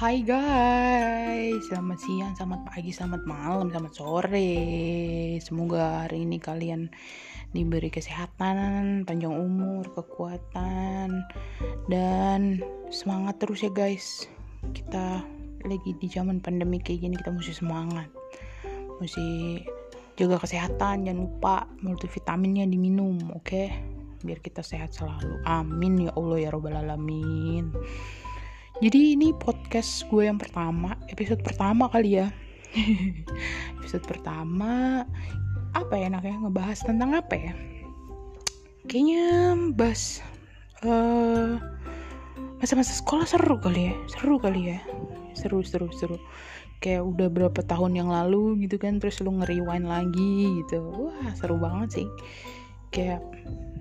Hai guys, selamat siang, selamat pagi, selamat malam, selamat sore. Semoga hari ini kalian diberi kesehatan, panjang umur, kekuatan, dan semangat terus ya guys. Kita lagi di zaman pandemi kayak gini, kita mesti semangat. Mesti jaga kesehatan, jangan lupa multivitaminnya diminum, oke? Okay? Biar kita sehat selalu. Amin ya Allah ya Robbal Alamin. Jadi ini podcast gue yang pertama, episode pertama kali ya. episode pertama apa ya enaknya ngebahas tentang apa ya? Kayaknya bahas uh, masa-masa sekolah seru kali ya, seru kali ya, seru seru seru. Kayak udah berapa tahun yang lalu gitu kan, terus lu ngeriwain lagi gitu, wah seru banget sih. Kayak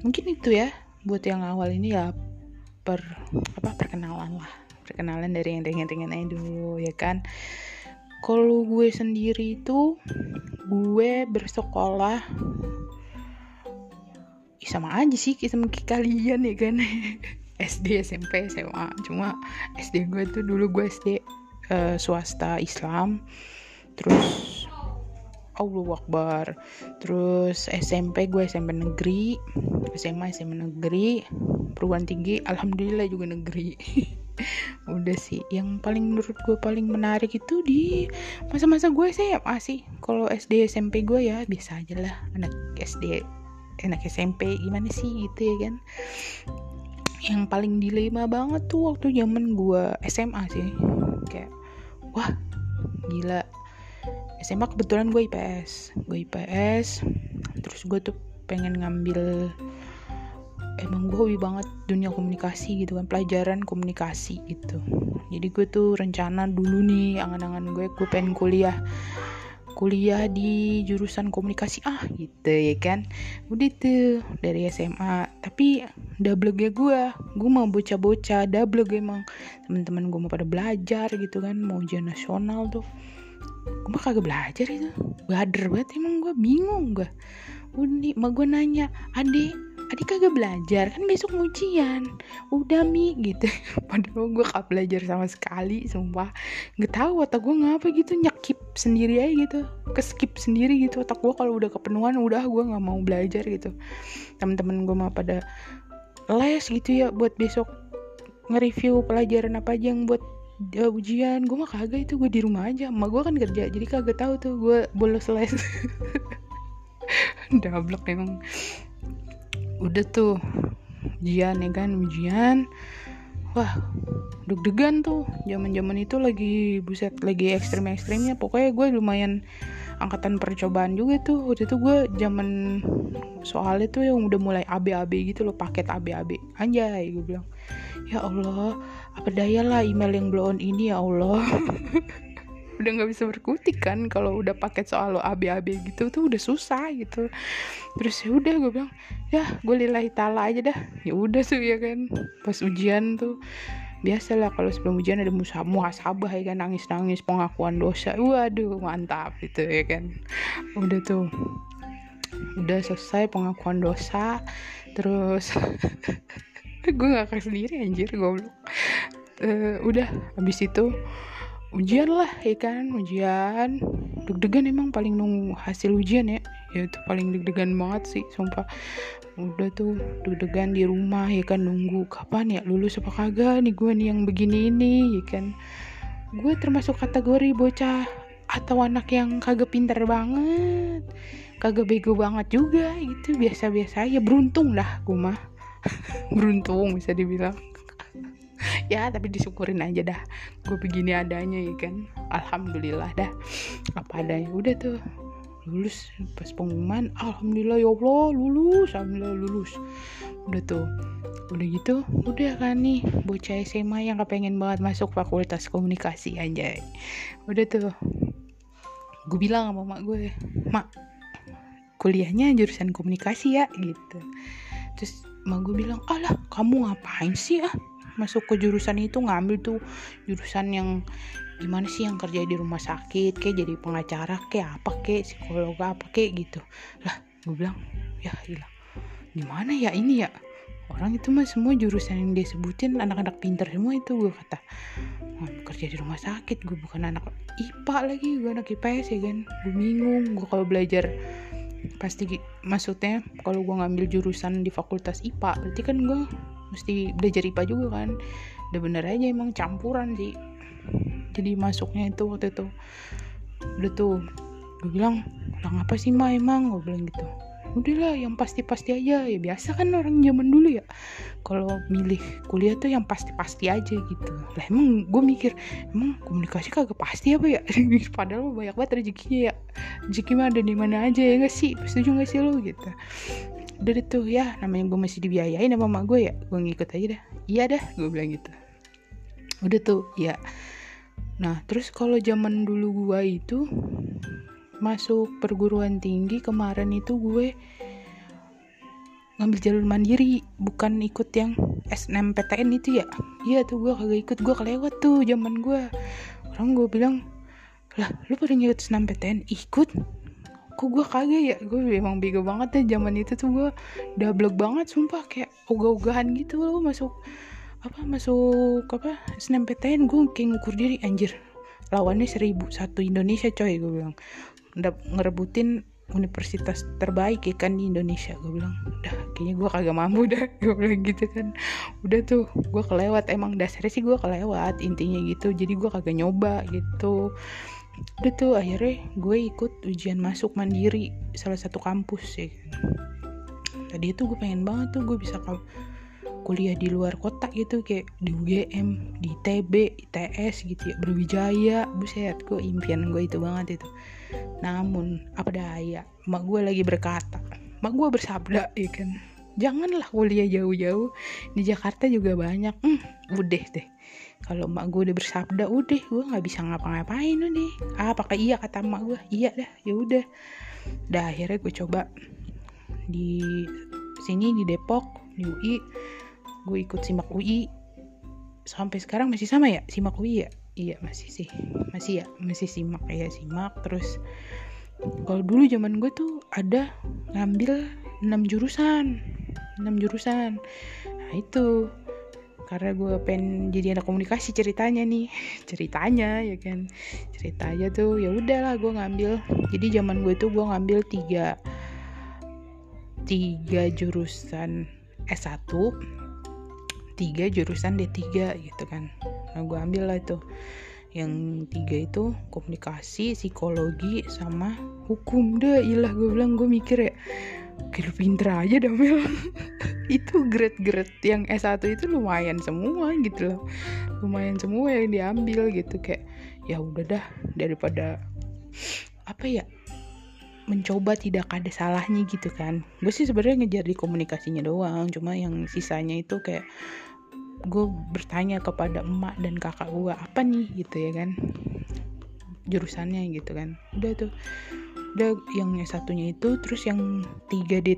mungkin itu ya buat yang awal ini ya per apa perkenalan lah perkenalan dari yang ringan-ringan aja dulu ya kan? Kalau gue sendiri itu gue bersekolah sama aja sih sama kalian ya kan? SD SMP SMA cuma SD gue tuh dulu gue SD uh, swasta Islam. Terus Allah Akbar. Terus SMP gue SMP negeri SMA SMA negeri perguruan tinggi Alhamdulillah juga negeri udah sih yang paling menurut gue paling menarik itu di masa-masa gue SMA sih. Kalau SD SMP gue ya biasa aja lah. Anak SD anak SMP gimana sih gitu ya kan? Yang paling dilema banget tuh waktu zaman gue SMA sih. Kayak wah gila. SMA kebetulan gue IPS gue IPS terus gue tuh pengen ngambil emang gue hobi banget dunia komunikasi gitu kan pelajaran komunikasi gitu. Jadi gue tuh rencana dulu nih angan-angan gue gue pengen kuliah kuliah di jurusan komunikasi. Ah gitu ya kan? Udah tuh dari SMA tapi double gue gue mau bocah-bocah double emang. Teman-teman gue mau pada belajar gitu kan mau ujian nasional tuh. Gue mah kagak belajar itu. Bader banget emang gue bingung gue udah mak gue nanya adik adik kagak belajar kan besok ujian. Udah mi gitu. Padahal gue gak belajar sama sekali sumpah. Nggak tahu otak gue ngapa gitu nyekip sendiri aja gitu. Ke skip sendiri gitu otak gue kalau udah kepenuhan udah gue nggak mau belajar gitu. Teman-teman gue mah pada les gitu ya buat besok nge-review pelajaran apa aja yang buat uh, ujian. Gue mah kagak itu gue di rumah aja. Emak gue kan kerja jadi kagak tahu tuh gue bolos les. Dablek emang udah tuh ujian ya kan ujian wah deg-degan tuh. Zaman-zaman itu lagi buset lagi ekstrim-ekstrimnya. Pokoknya gue lumayan angkatan percobaan juga tuh. Waktu itu gue zaman soalnya tuh yang udah mulai AB-AB gitu loh paket AB-AB anjay gue bilang ya Allah apa daya lah email yang blow on ini ya Allah udah nggak bisa berkutik kan kalau udah paket soal lo AB-AB gitu tuh udah susah gitu. Terus ya udah gue bilang ya gue lillahi ta'ala aja dah. Ya udah tuh ya kan. Pas ujian tuh biasa lah kalau sebelum ujian ada musa muhasabah ya kan nangis nangis pengakuan dosa. Waduh mantap gitu ya kan. Udah tuh udah selesai pengakuan dosa terus gue gak sendiri anjir goblok. Uh, udah habis itu ujian lah ya kan ujian. Deg-degan emang paling nunggu hasil ujian ya. Ya itu paling deg-degan banget sih sumpah. Udah tuh deg-degan di rumah ya kan nunggu kapan ya lulus apa kagak nih gue nih yang begini ini ya kan. Gue termasuk kategori bocah atau anak yang kagak pintar banget kagak bego banget juga itu biasa-biasa ya beruntung dah gue mah. Beruntung bisa dibilang ya tapi disyukurin aja dah. Gue begini adanya ya kan. Alhamdulillah dah. Apa adanya. Udah tuh. Lulus pas pengumuman. Alhamdulillah ya Allah. Lulus. Alhamdulillah lulus. Udah tuh. Udah gitu udah kan nih. Bocah SMA yang kepengen banget masuk fakultas komunikasi aja udah tuh. Gue bilang sama mak gue mak kuliahnya jurusan komunikasi ya gitu. Terus mak gue bilang alah kamu ngapain sih ah masuk ke jurusan itu ngambil tuh jurusan yang gimana sih yang kerja di rumah sakit kayak jadi pengacara kayak apa kayak psikolog apa kayak gitu. Lah gue bilang ya gila. Gimana ya ini ya? Orang itu mah semua jurusan yang dia sebutin anak-anak pinter semua itu gue kata. Kerja di rumah sakit gue bukan anak IPA lagi gue anak IPS ya kan. Gue bingung gue kalau belajar pasti maksudnya kalau gue ngambil jurusan di fakultas IPA berarti kan gue mesti belajar IPA juga kan. Udah bener aja emang campuran sih. Jadi masuknya itu waktu itu. Udah tuh gue bilang lah ngapa sih ma emang? Gue bilang gitu udahlah yang pasti-pasti aja. Ya biasa kan orang zaman dulu ya. Kalau milih kuliah tuh yang pasti-pasti aja gitu. Lah emang gue mikir emang komunikasi kagak pasti apa ya? Padahal banyak banget rezekinya ya. Rezeki mah ada di mana aja ya gak sih? Setuju gak sih lo gitu? Udah tuh ya. Namanya gue masih dibiayain sama mak gue ya. Gue ngikut aja dah. Iya dah gue bilang gitu. Udah tuh ya. Nah terus kalau zaman dulu gue itu masuk perguruan tinggi kemarin itu gue ngambil jalur mandiri bukan ikut yang SNMPTN itu ya? Iya tuh gue kagak ikut gue kelewat tuh zaman gue. Orang gue bilang lah lu pada ngikut SNMPTN ikut? Kok gue kagak ya? Gue emang bego banget ya zaman itu tuh gue double banget sumpah kayak ogah-ogahan gitu loh masuk apa masuk apa SNMPTN gue kayak ngukur diri anjir lawannya seribu satu Indonesia coy gue bilang ngerebutin universitas terbaik ya kan di Indonesia. Gue bilang udah kayaknya gue kagak mampu dah. Gue bilang gitu kan. Udah tuh gue kelewat. Emang dasarnya sih gue kelewat intinya gitu. Jadi gue kagak nyoba gitu. Udah tuh akhirnya gue ikut ujian masuk mandiri salah satu kampus ya kan. Tadi itu gue pengen banget tuh gue bisa kuliah di luar kota gitu kayak di UGM di ITB ITS gitu ya Berwijaya buset gue impian gue itu banget itu. Namun apa daya? Mak gue lagi berkata mak gue bersabda ya kan. Janganlah kuliah jauh-jauh di Jakarta juga banyak. Hmm, udah deh. Kalau mak gue udah bersabda udah gue nggak bisa ngapa-ngapain udah. Ah apakah iya kata mak gue iya dah ya udah. Dah akhirnya gue coba di sini di Depok di UI gue ikut simak UI sampai sekarang masih sama ya? Simak UI ya? Iya masih sih. Masih ya? Masih simak ya simak. Terus kalau dulu zaman gue tuh ada ngambil 6 jurusan. 6 jurusan. Nah itu. Karena gue pengen jadi anak komunikasi ceritanya nih. Ceritanya ya kan? Ceritanya tuh ya udahlah gue ngambil. Jadi zaman gue tuh gue ngambil tiga tiga jurusan S1 tiga jurusan D3 gitu kan. Nah gue ambil lah itu. Yang tiga itu komunikasi psikologi sama hukum. Deh ilah gue bilang gue mikir ya kayak pinter aja dah itu grade-grade yang S1 itu lumayan semua gitu loh. Lumayan semua yang diambil gitu kayak ya udah dah daripada apa ya mencoba tidak ada salahnya gitu kan. Gue sih sebenarnya ngejar di komunikasinya doang cuma yang sisanya itu kayak gue bertanya kepada emak dan kakak gue apa nih? Gitu ya kan. Jurusannya gitu kan. Udah tuh. Udah yang satunya itu terus yang tiga d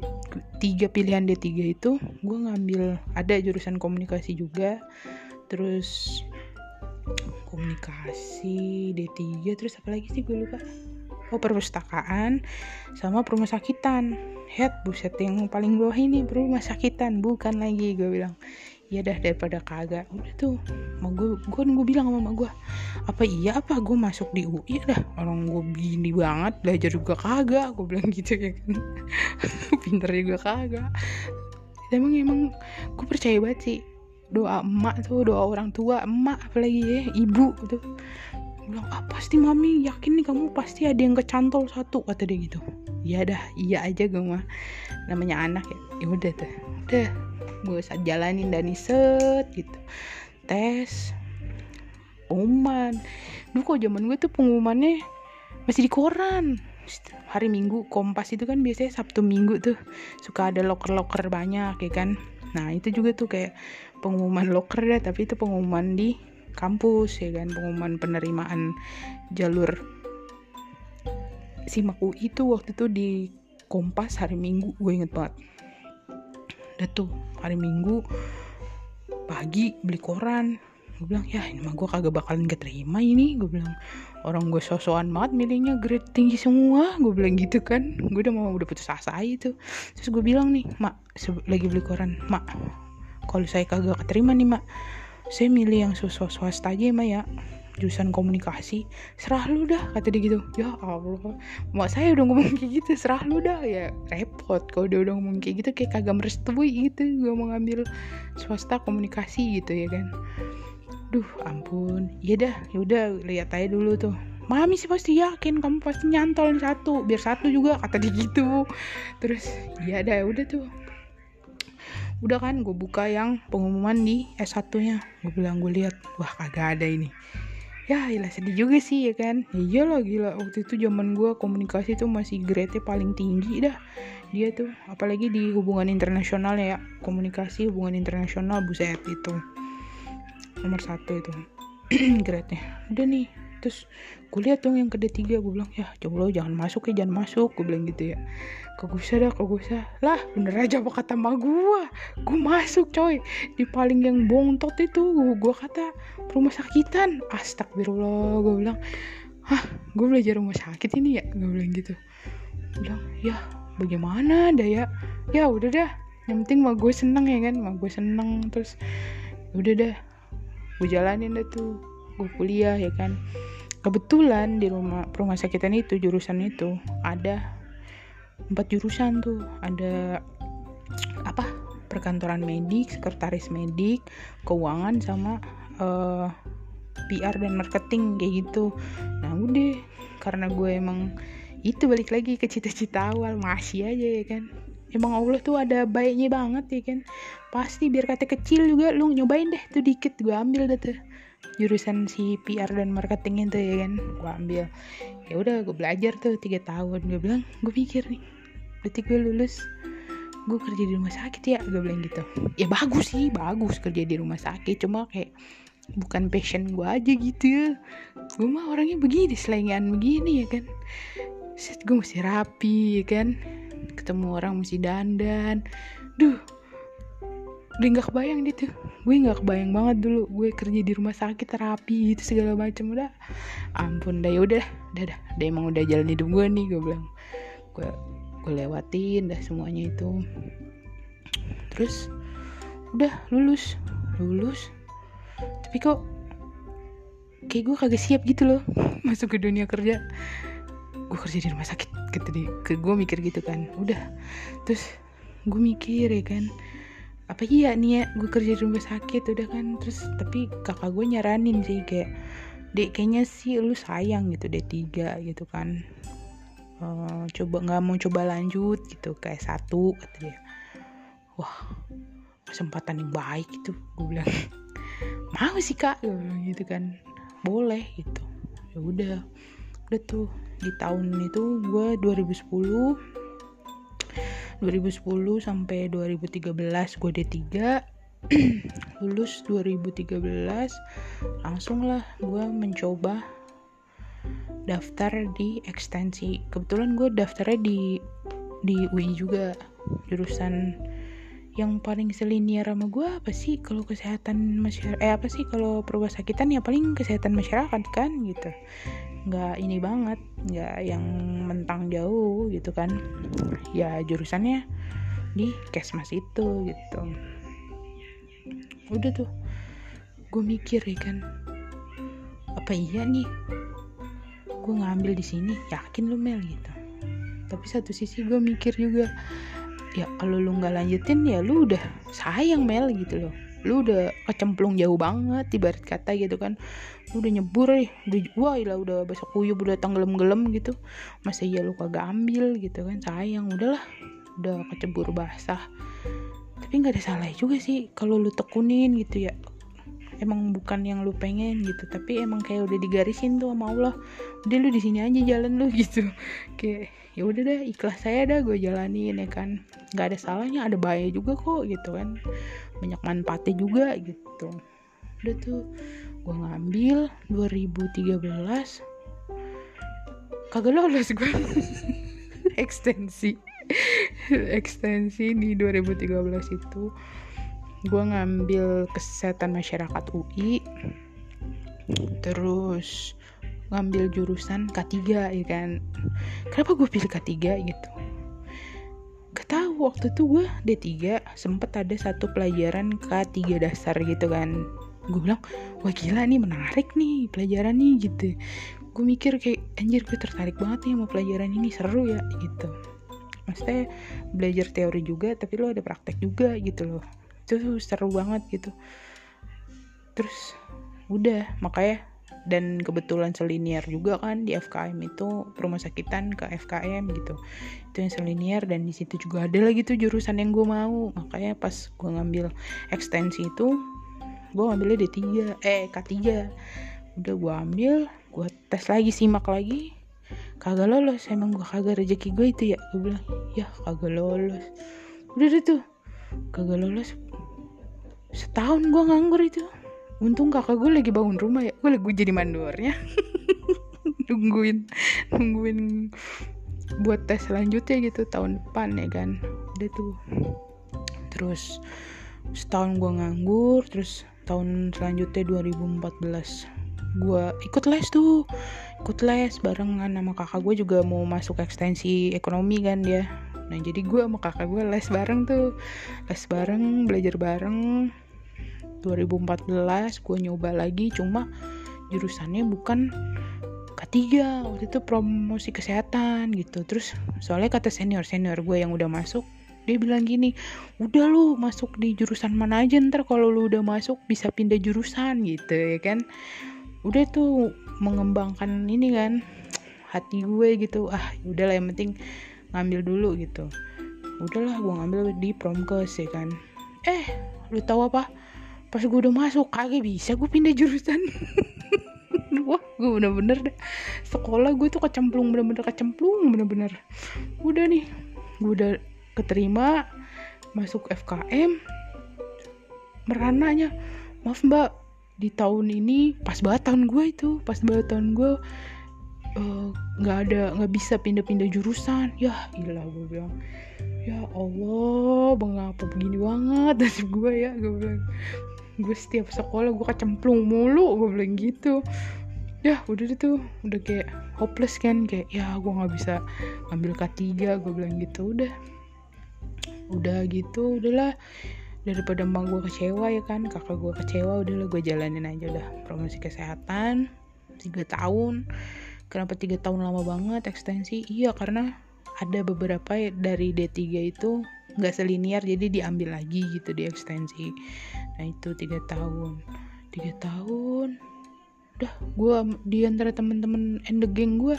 tiga pilihan D3 itu gue ngambil ada jurusan komunikasi juga. Terus komunikasi D3 terus apa lagi sih gue lupa? Oh perpustakaan sama perumah sakitan. Head buset yang paling bawah ini perumah sakitan bukan lagi gue bilang ya dah daripada kagak. Udah tuh mau gue gue gue bilang sama gue apa iya apa gue masuk di UI dah? Orang gue gini banget belajar juga kagak. Gue bilang gitu ya kan. Pinter juga kagak. Emang emang gue percaya banget sih doa emak tuh doa orang tua emak apalagi ya ibu tuh. Bilang ah pasti mami yakin nih kamu pasti ada yang kecantol satu kata dia gitu. Iya dah iya aja gue mah. Namanya anak ya ya udah tuh udah. Gue jalanin dan set gitu. Tes. Pengumuman. Dulu kok zaman gue tuh pengumumannya masih di koran. Hari minggu kompas itu kan biasanya sabtu minggu tuh. Suka ada loker-loker banyak ya kan? Nah itu juga tuh kayak pengumuman loker deh tapi itu pengumuman di kampus ya kan? Pengumuman penerimaan jalur simak UI itu waktu itu di kompas hari minggu. Gue inget banget udah tuh hari minggu pagi beli koran. Gue bilang ya ini mah gue kagak bakalan keterima ini. Gue bilang orang gue sosokan banget milihnya grade tinggi semua. Gue bilang gitu kan. Gue udah mau udah putus asa itu. Terus gue bilang nih mak lagi beli koran. Mak kalau saya kagak keterima nih mak saya milih yang swasta aja mah ya jurusan komunikasi serah lu dah kata dia gitu. Ya Allah mak saya udah ngomong kayak gitu serah lu dah. Ya repot kalau dia udah ngomong kayak gitu kayak kagak merestui gitu gue mau ngambil swasta komunikasi gitu ya kan. Duh ampun. Ya dah yaudah lihat aja dulu tuh. Mami sih pasti yakin kamu pasti nyantol satu biar satu juga kata dia gitu. Terus ya dah udah tuh. Udah kan gue buka yang pengumuman di S1 nya gue bilang gue lihat. Wah kagak ada ini ya ilah sedih juga sih ya kan? Ya iyalah gila. Waktu itu zaman gue komunikasi tuh masih grade paling tinggi dah. Dia tuh apalagi di hubungan internasional ya. Komunikasi hubungan internasional buset itu. Nomor satu itu. Grade nya udah nih terus gue lihat dong yang kedua tiga gue bilang ya coba lo jangan masuk ya jangan masuk gue bilang gitu ya. Kagak dah kagak lah bener aja apa kata ma gue gue masuk coy. Di paling yang bontot itu gue kata rumah sakitan. Astagfirullah gue bilang. Hah gue belajar rumah sakit ini ya? Gue bilang gitu. Gue bilang ya bagaimana dah ya? Ya udah dah. Yang penting mah gue seneng ya kan mah gue seneng. Terus udah dah gue jalanin dah tuh gue kuliah ya kan? Kebetulan di rumah rumah sakitan itu jurusan itu ada empat jurusan tuh. Ada apa? Perkantoran medik sekretaris medik keuangan sama uh, eh, PR dan marketing kayak gitu. Nah udah karena gue emang itu balik lagi ke cita-cita awal masih aja ya kan? Emang Allah tuh ada baiknya banget ya kan? Pasti biar kata kecil juga lu nyobain deh tuh dikit gue ambil deh tuh jurusan si PR dan marketing itu ya kan? Gue ambil. Ya udah gue belajar tuh tiga tahun. Gue bilang gue pikir nih berarti gue lulus gue kerja di rumah sakit ya? Gue bilang gitu. Ya bagus sih bagus kerja di rumah sakit. Cuma kayak bukan passion gue aja gitu ya. Gue mah orangnya begini selengan begini ya kan? Set gue mesti rapi ya kan? Ketemu orang mesti dandan. Duh udah nggak kebayang gitu gue nggak kebayang banget dulu. Gue kerja di rumah sakit terapi gitu segala macam udah ampun dah ya udah. Dah dah dia emang udah jalan hidup gue nih gue bilang. Gue gue lewatin dah semuanya itu. Terus udah lulus. Lulus. Tapi kok kayak gue kagak siap gitu loh masuk ke dunia kerja. Gue kerja di rumah sakit gitu deh ke gue mikir gitu kan. Udah. Terus gue mikir ya kan apa iya nih ya gue kerja di rumah sakit udah kan. Terus tapi kakak gue nyaranin sih kayak dek kayaknya sih lu sayang gitu deh tiga gitu kan. Uh, coba nggak mau coba lanjut gitu kayak satu kata dia. Wah kesempatan yang baik itu gue bilang. Mau sih kak gitu kan. Boleh gitu. Ya udah. Udah tuh di tahun itu gue 2010 2010 sampai 2013 gue D3 lulus 2013 langsung lah gue mencoba daftar di ekstensi. Kebetulan gue daftarnya di di UI juga. Jurusan yang paling selinier sama gue apa sih? Kalau kesehatan masyarakat eh apa sih? Kalau perwasakitan ya paling kesehatan masyarakat kan gitu nggak ini banget nggak yang mentang jauh gitu kan. Ya jurusannya di kesmas itu gitu. Udah tuh gue mikir ya kan apa iya nih? Gue ngambil di sini yakin lu mel gitu. Tapi satu sisi gue mikir juga ya kalau lu nggak lanjutin ya lu udah sayang mel gitu loh lu udah kecemplung jauh banget ibarat kata gitu kan. Lu udah nyebur ya udah wah ilah udah besok kuyup udah tenggelam-gelam gitu. Masa iya lu kagak ambil gitu kan? Sayang udahlah. Udah kecebur basah. Tapi nggak ada salah juga sih kalau lu tekunin gitu ya. Emang bukan yang lu pengen gitu tapi emang kayak udah digarisin tuh sama Allah. Udah lu di sini aja jalan lu gitu. Kayak ya udah deh ikhlas saya dah gue jalanin ya kan. Nggak ada salahnya ada bahaya juga kok gitu kan banyak manfaatnya juga gitu. Udah tuh gue ngambil 2013 kagak lolos gue ekstensi. Ekstensi di 2013 itu gue ngambil kesehatan masyarakat UI terus ngambil jurusan K3 ya kan. Kenapa gue pilih K3 gitu gak tahu waktu itu gue D3 sempet ada satu pelajaran K3 dasar gitu kan. Gue bilang wah gila nih menarik nih pelajaran nih gitu. Gue mikir kayak anjir gue tertarik banget nih sama pelajaran ini seru ya gitu. Maksudnya belajar teori juga tapi lo ada praktek juga gitu loh. Itu seru banget gitu. Terus udah makanya dan kebetulan selinier juga kan di FKM itu rumah sakitan ke FKM gitu. Itu yang selinier dan di situ juga ada lagi tuh jurusan yang gue mau. Makanya pas gue ngambil ekstensi itu gue ngambilnya D3 eh K3 udah gue ambil gue tes lagi simak lagi. Kagak lolos emang gue kagak rezeki gue itu ya. Gue bilang ya kagak lolos. Udah deh tuh kagak lolos. Setahun gue nganggur itu untung kakak gue lagi bangun rumah ya. Gue lagi jadi mandornya nungguin nungguin buat tes selanjutnya gitu tahun depan ya kan. Udah tuh. Terus setahun gue nganggur terus tahun selanjutnya 2014 gue ikut les tuh. Ikut les barengan sama kakak gue juga mau masuk ekstensi ekonomi kan dia. Nah jadi gue sama kakak gue les bareng tuh. Les bareng belajar bareng 2014 gue nyoba lagi cuma jurusannya bukan K3 waktu itu promosi kesehatan gitu. Terus soalnya kata senior senior gue yang udah masuk dia bilang gini udah lu masuk di jurusan mana aja ntar kalau lu udah masuk bisa pindah jurusan gitu ya kan. Udah tuh mengembangkan ini kan hati gue gitu. Ah udahlah yang penting ngambil dulu gitu. Udahlah gue ngambil di promkes ya kan. Eh lu tahu apa pas gue udah masuk kagak bisa gue pindah jurusan. Wah gue bener-bener deh. Sekolah gue tuh kecemplung bener-bener kecemplung bener-bener. Udah nih gue udah keterima masuk FKM merananya maaf mbak di tahun ini pas banget tahun gue itu pas banget tahun gue nggak uh, ada nggak bisa pindah-pindah jurusan. Ya ilah gue bilang. Ya Allah mengapa begini banget nasib gue ya gue bilang gue setiap sekolah gue kecemplung mulu gue bilang gitu. Ya udah deh tuh udah kayak hopeless kan kayak ya gue nggak bisa ambil K3 gue bilang gitu. Udah udah gitu udahlah. Daripada emak gue kecewa ya kan kakak gue kecewa udahlah gue jalanin aja udah promosi kesehatan tiga tahun. Kenapa tiga tahun lama banget ekstensi? Iya karena ada beberapa dari D3 itu nggak selinier jadi diambil lagi gitu di ekstensi. Nah itu tiga tahun. Tiga tahun. Udah gue di antara temen-temen and the gang gue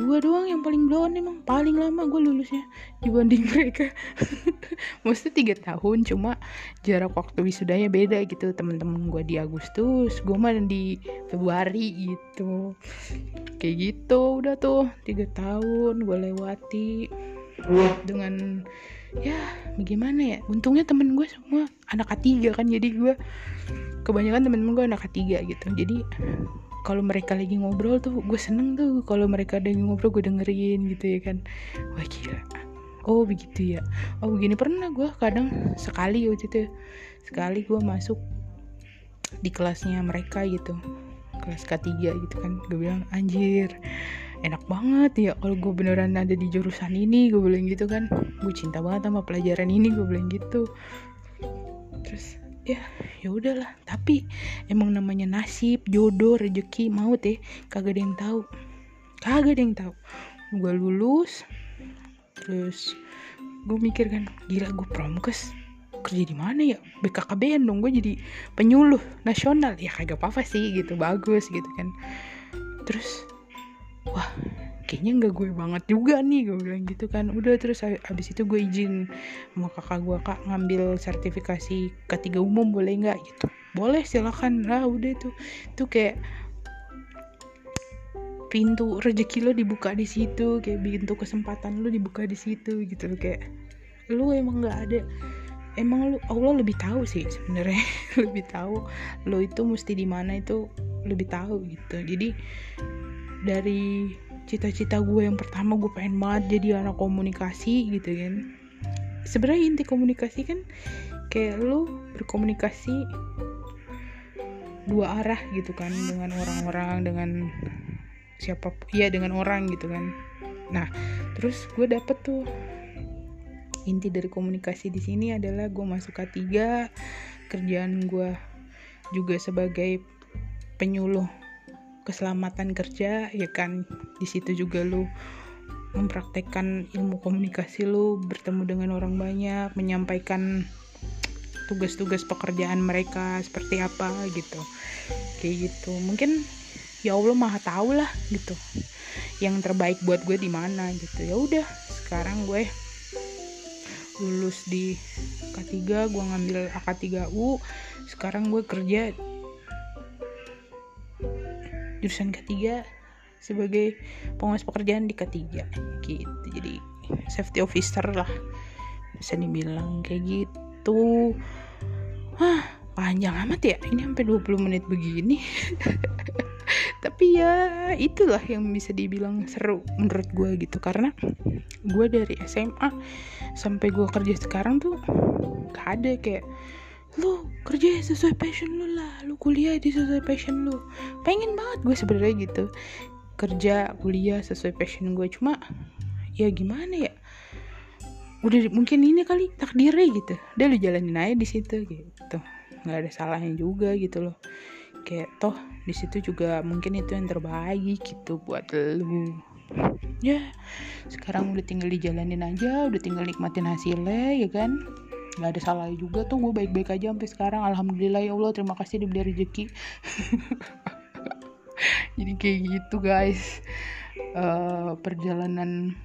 gue doang yang paling blown emang. Paling lama gue lulusnya dibanding mereka. Maksudnya tiga tahun cuma jarak waktu wisudanya beda gitu. Temen-temen gue di Agustus gue mah di Februari gitu. Kayak gitu udah tuh. Tiga tahun gue lewati dengan ya bagaimana ya? Untungnya temen gue semua anak ketiga kan jadi gue kebanyakan temen-temen gue anak ketiga gitu. Jadi kalau mereka lagi ngobrol tuh gue seneng tuh. Kalau mereka yang ngobrol gue dengerin gitu ya kan. Wah gila. Oh begitu ya. Oh begini pernah gue kadang sekali waktu itu sekali gue masuk di kelasnya mereka gitu. Kelas K3 gitu kan. Gue bilang anjir enak banget ya. Kalau gue beneran ada di jurusan ini gue bilang gitu kan. Gue cinta banget sama pelajaran ini gue bilang gitu. Terus ya ya udahlah. Tapi emang namanya nasib jodoh rezeki maut ya. Kagak ada yang tahu. Kagak ada yang tahu. Gue lulus terus gue mikir kan gila gue promkes kerja di mana ya? BKKBN dong gue jadi penyuluh nasional. Ya kagak apa-apa sih gitu. Bagus gitu kan. Terus wah kayaknya nggak gue banget juga nih gue bilang gitu kan. Udah terus abis itu gue izin sama kakak gue kak ngambil sertifikasi ketiga umum boleh nggak? Gitu. Boleh silakan. Lah udah tuh. Tuh kayak pintu rezeki lo dibuka di situ kayak pintu kesempatan lo dibuka di situ gitu loh kayak. Lu emang nggak ada emang lu Allah lebih tahu sih sebenarnya. Lebih tahu lo itu mesti di mana itu lebih tahu gitu. Jadi dari cita-cita gue yang pertama gue pengen banget jadi anak komunikasi gitu kan. Sebenarnya inti komunikasi kan kayak lu berkomunikasi dua arah gitu kan dengan orang-orang dengan siapa ya dengan orang gitu kan. Nah terus gue dapet tuh inti dari komunikasi di sini adalah gue masuk K3 kerjaan gue juga sebagai penyuluh keselamatan kerja ya kan? Di situ juga lu mempraktekkan ilmu komunikasi lu bertemu dengan orang banyak menyampaikan tugas-tugas pekerjaan mereka seperti apa gitu. Kayak gitu. Mungkin ya Allah maha tahu lah gitu. Yang terbaik buat gue di mana gitu. Ya udah sekarang gue lulus di K3 gue ngambil AK3U sekarang gue kerja jurusan ketiga sebagai pengawas pekerjaan di ketiga. Gitu. Jadi safety officer lah bisa dibilang kayak gitu. Hah, panjang amat ya. Ini sampai 20 menit begini. Tapi ya itulah yang bisa dibilang seru menurut gue gitu. Karena gue dari SMA sampai gue kerja sekarang tuh gak ada kayak lu kerja sesuai passion lu lah. Lu kuliah di sesuai passion lu. Pengen banget gue sebenarnya gitu. Kerja kuliah sesuai passion gue. Cuma ya gimana ya? Udah mungkin ini kali takdirnya gitu. Udah lu jalanin aja di situ gitu. Nggak ada salahnya juga gitu loh. Kayak toh di situ juga mungkin itu yang terbaik gitu buat lu. Ya sekarang udah tinggal dijalanin aja. Udah tinggal nikmatin hasilnya ya kan nggak ada salah juga tuh gue baik-baik aja sampai sekarang. Alhamdulillah ya Allah terima kasih diberi rezeki. Jadi kayak gitu guys. Uh, perjalanan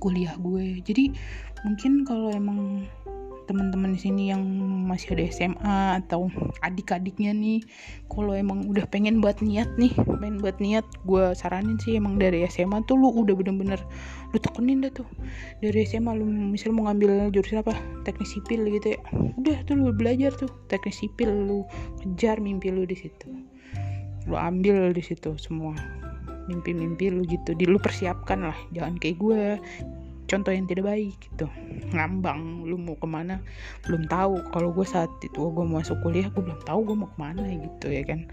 kuliah gue. Jadi mungkin kalau emang teman-teman di sini yang masih ada SMA atau adik-adiknya nih kalau emang udah pengen buat niat nih pengen buat niat gue saranin sih emang dari SMA tuh lu udah bener-bener lu tekunin dah tuh. Dari SMA lu misal mau ngambil jurusan apa? Teknik sipil gitu ya. Udah tuh lu belajar tuh teknik sipil lu kejar mimpi lu di situ. Lu ambil di situ semua. Mimpi-mimpi lu gitu di lu persiapkan lah. Jangan kayak gue contoh yang tidak baik gitu. Ngambang lu mau ke mana? Belum tahu. Kalau gue saat itu gue mau masuk kuliah gue belum tahu gue mau ke mana gitu ya kan.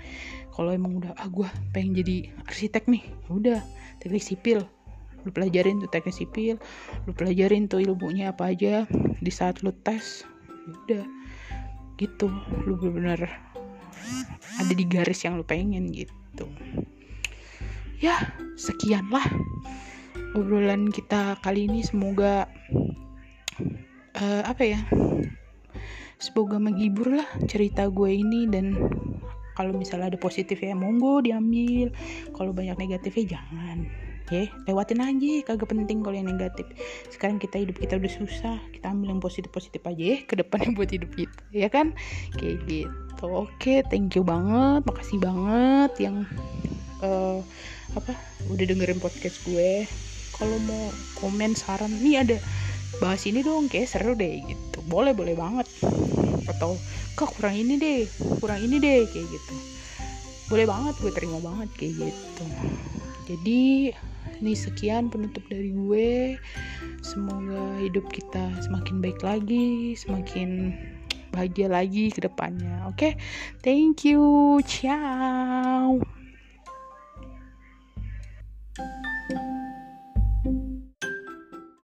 Kalau emang udah ah gue pengen jadi arsitek nih. Ya udah teknik sipil. Lu pelajarin tuh teknik sipil lu pelajarin tuh ilmunya apa aja. Di saat lu tes ya udah gitu. Lu bener-bener ada di garis yang lu pengen gitu. Ya sekian lah obrolan kita kali ini. Semoga uh, apa ya semoga menghibur lah cerita gue ini. Dan kalau misalnya ada positif ya monggo diambil. Kalau banyak negatifnya jangan. Ya lewatin aja. Kagak penting kalau yang negatif. Sekarang kita hidup kita udah susah kita ambil yang positif positif aja ya. Ke depannya buat hidup kita ya kan? Kayak gitu. Oke thank you banget. Makasih banget yang uh, apa udah dengerin podcast gue kalau mau komen saran nih ada bahas ini dong kayak seru deh gitu. Boleh boleh banget. Atau kak kurang ini deh kurang ini deh kayak gitu. Boleh banget gue terima banget kayak gitu. Jadi ini sekian penutup dari gue. Semoga hidup kita semakin baik lagi semakin bahagia lagi ke depannya. Oke? Okay? thank you. Ciao